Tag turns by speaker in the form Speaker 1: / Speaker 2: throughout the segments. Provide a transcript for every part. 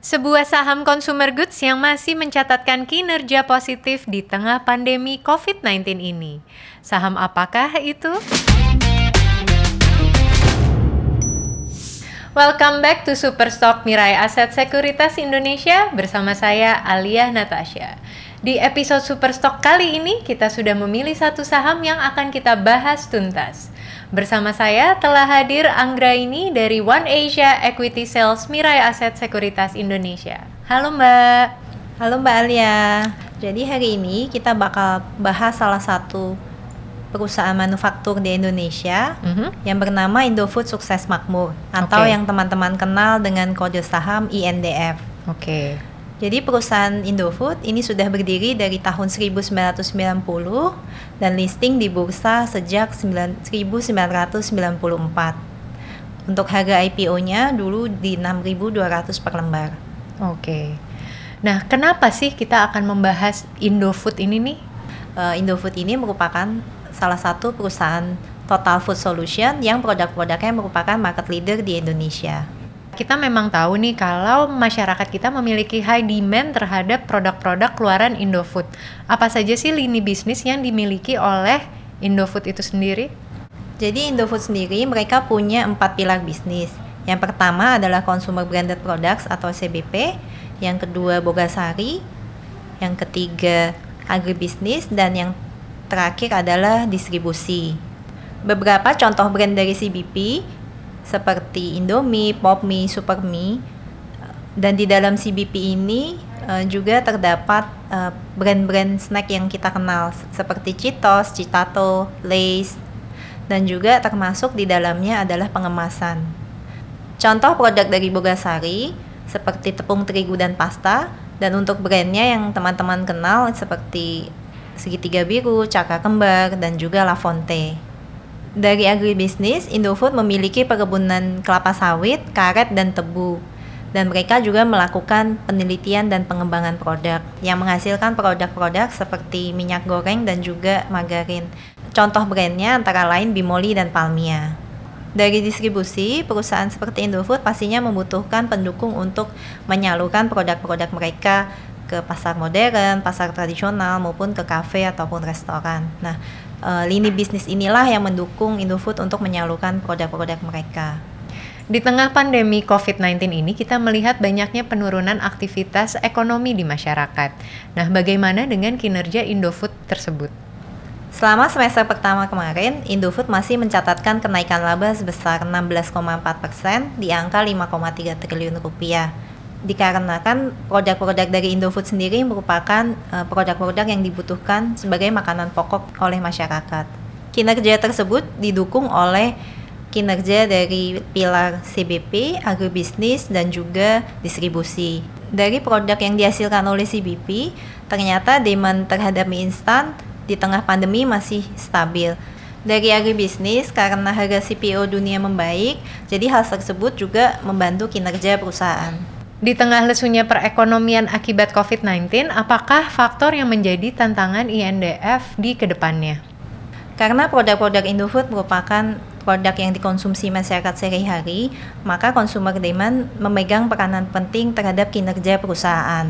Speaker 1: Sebuah saham consumer goods yang masih mencatatkan kinerja positif di tengah pandemi COVID-19 ini. Saham apakah itu? Welcome back to Superstock Mirai Aset Sekuritas Indonesia bersama saya Alia Natasha. Di episode Superstock kali ini kita sudah memilih satu saham yang akan kita bahas tuntas. Bersama saya telah hadir Anggra ini dari One Asia Equity Sales Mirai Aset Sekuritas Indonesia. Halo Mbak.
Speaker 2: Halo Mbak Alia. Jadi hari ini kita bakal bahas salah satu perusahaan manufaktur di Indonesia
Speaker 1: Mhm.
Speaker 2: yang bernama Indofood Sukses Makmur atau
Speaker 1: Oke.
Speaker 2: yang teman-teman kenal dengan kode saham INDF.
Speaker 1: Oke.
Speaker 2: Jadi perusahaan Indofood ini sudah berdiri dari tahun 1990 dan listing di bursa sejak 9 1994. Untuk harga IPO-nya dulu di 6.200 per lembar.
Speaker 1: Oke. Nah, kenapa sih kita akan membahas Indofood ini nih?
Speaker 2: Eh, Indofood ini merupakan salah satu perusahaan total food solution yang produk-produknya merupakan market leader di Indonesia.
Speaker 1: Kita memang tahu nih kalau masyarakat kita memiliki high demand terhadap produk-produk keluaran Indofood. Apa saja sih lini bisnis yang dimiliki oleh Indofood itu sendiri?
Speaker 2: Jadi Indofood sendiri mereka punya empat pilar bisnis. Yang pertama adalah consumer branded products atau CBP, yang kedua Bogasari, yang ketiga agribisnis dan yang terakhir adalah distribusi. Beberapa contoh brand dari CBP seperti Indomie, Popmie, Supermie dan di dalam CBP ini eh, juga terdapat eh, brand-brand snack yang kita kenal seperti Cheetos, Citato, Lay's dan juga termasuk di dalamnya adalah pengemasan. Contoh produk dari Bogasari seperti tepung terigu dan pasta dan untuk brandnya yang teman-teman kenal seperti segitiga biru, cakra kembar dan juga La Fonte. Dari agribisnis, Indofood memiliki perkebunan kelapa sawit, karet, dan tebu. Dan mereka juga melakukan penelitian dan pengembangan produk yang menghasilkan produk-produk seperti minyak goreng dan juga margarin. Contoh brandnya antara lain Bimoli dan Palmia. Dari distribusi, perusahaan seperti Indofood pastinya membutuhkan pendukung untuk menyalurkan produk-produk mereka ke pasar modern, pasar tradisional maupun ke kafe ataupun restoran. Nah, eh, lini bisnis inilah yang mendukung Indofood untuk menyalurkan produk-produk mereka.
Speaker 1: Di tengah pandemi COVID-19 ini, kita melihat banyaknya penurunan aktivitas ekonomi di masyarakat. Nah, bagaimana dengan kinerja Indofood tersebut?
Speaker 2: Selama semester pertama kemarin, Indofood masih mencatatkan kenaikan laba sebesar 16,4% di angka 5,3 triliun rupiah. Dikarenakan produk-produk dari Indofood sendiri merupakan eh, produk-produk yang dibutuhkan sebagai makanan pokok oleh masyarakat. Kinerja tersebut didukung oleh kinerja dari pilar CBP, agribisnis, dan juga distribusi. Dari produk yang dihasilkan oleh CBP, ternyata demand terhadap mie instan di tengah pandemi masih stabil. Dari agribisnis, karena harga CPO dunia membaik, jadi hal tersebut juga membantu kinerja perusahaan.
Speaker 1: Di tengah lesunya perekonomian akibat COVID-19, apakah faktor yang menjadi tantangan INDF di ke depannya?
Speaker 2: Karena produk-produk Indofood merupakan produk yang dikonsumsi masyarakat sehari-hari, maka consumer demand memegang peranan penting terhadap kinerja perusahaan.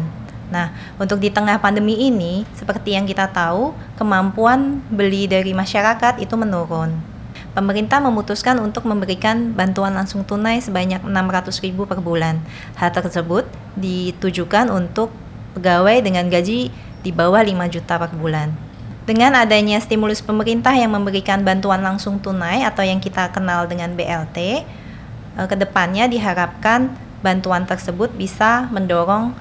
Speaker 2: Nah, untuk di tengah pandemi ini, seperti yang kita tahu, kemampuan beli dari masyarakat itu menurun. Pemerintah memutuskan untuk memberikan bantuan langsung tunai sebanyak 600.000 per bulan. Hal tersebut ditujukan untuk pegawai dengan gaji di bawah 5 juta per bulan. Dengan adanya stimulus pemerintah yang memberikan bantuan langsung tunai atau yang kita kenal dengan BLT, eh, ke depannya diharapkan bantuan tersebut bisa mendorong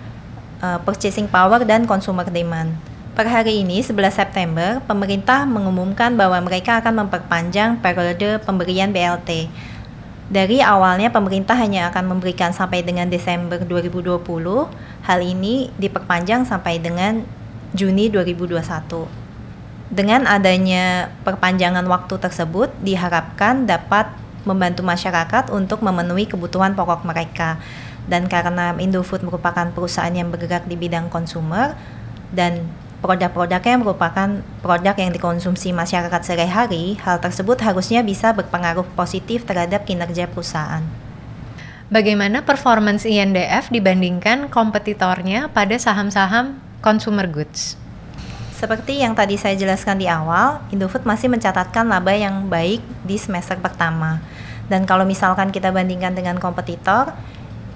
Speaker 2: eh, purchasing power dan consumer demand. Per hari ini, 11 September, pemerintah mengumumkan bahwa mereka akan memperpanjang periode pemberian BLT. Dari awalnya pemerintah hanya akan memberikan sampai dengan Desember 2020, hal ini diperpanjang sampai dengan Juni 2021. Dengan adanya perpanjangan waktu tersebut diharapkan dapat membantu masyarakat untuk memenuhi kebutuhan pokok mereka. Dan karena Indofood merupakan perusahaan yang bergerak di bidang konsumer dan produk-produknya merupakan produk yang dikonsumsi masyarakat sehari-hari, hal tersebut harusnya bisa berpengaruh positif terhadap kinerja perusahaan.
Speaker 1: Bagaimana performance INDF dibandingkan kompetitornya pada saham-saham consumer goods?
Speaker 2: Seperti yang tadi saya jelaskan di awal, Indofood masih mencatatkan laba yang baik di semester pertama. Dan kalau misalkan kita bandingkan dengan kompetitor,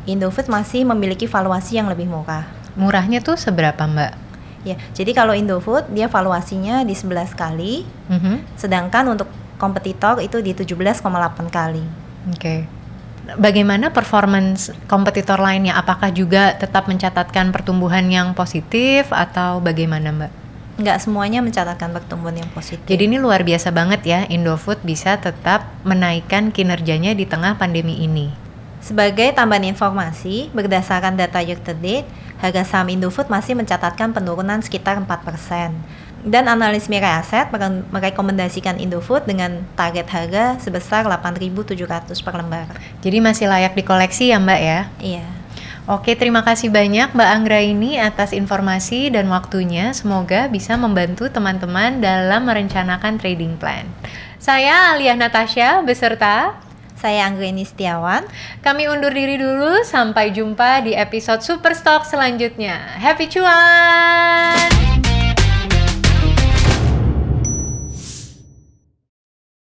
Speaker 2: Indofood masih memiliki valuasi yang lebih murah.
Speaker 1: Murahnya tuh seberapa mbak?
Speaker 2: Ya, jadi kalau Indofood dia valuasinya di 11 kali,
Speaker 1: Mhm.
Speaker 2: sedangkan untuk kompetitor itu di 17,8 kali.
Speaker 1: Oke. Bagaimana performance kompetitor lainnya? Apakah juga tetap mencatatkan pertumbuhan yang positif atau bagaimana, Mbak?
Speaker 2: Nggak semuanya mencatatkan pertumbuhan yang positif.
Speaker 1: Jadi ini luar biasa banget ya, Indofood bisa tetap menaikkan kinerjanya di tengah pandemi ini.
Speaker 2: Sebagai tambahan informasi, berdasarkan data year to date, harga saham Indofood masih mencatatkan penurunan sekitar 4%. Dan analis Mirai Aset mere- merekomendasikan Indofood dengan target harga sebesar 8.700 per lembar.
Speaker 1: Jadi masih layak dikoleksi ya, Mbak ya?
Speaker 2: Iya.
Speaker 1: Oke, terima kasih banyak Mbak Anggra ini atas informasi dan waktunya. Semoga bisa membantu teman-teman dalam merencanakan trading plan. Saya Alia Natasha beserta
Speaker 2: Saya Anggreni Setiawan.
Speaker 1: kami undur diri dulu. Sampai jumpa di episode Superstock selanjutnya. Happy cuan!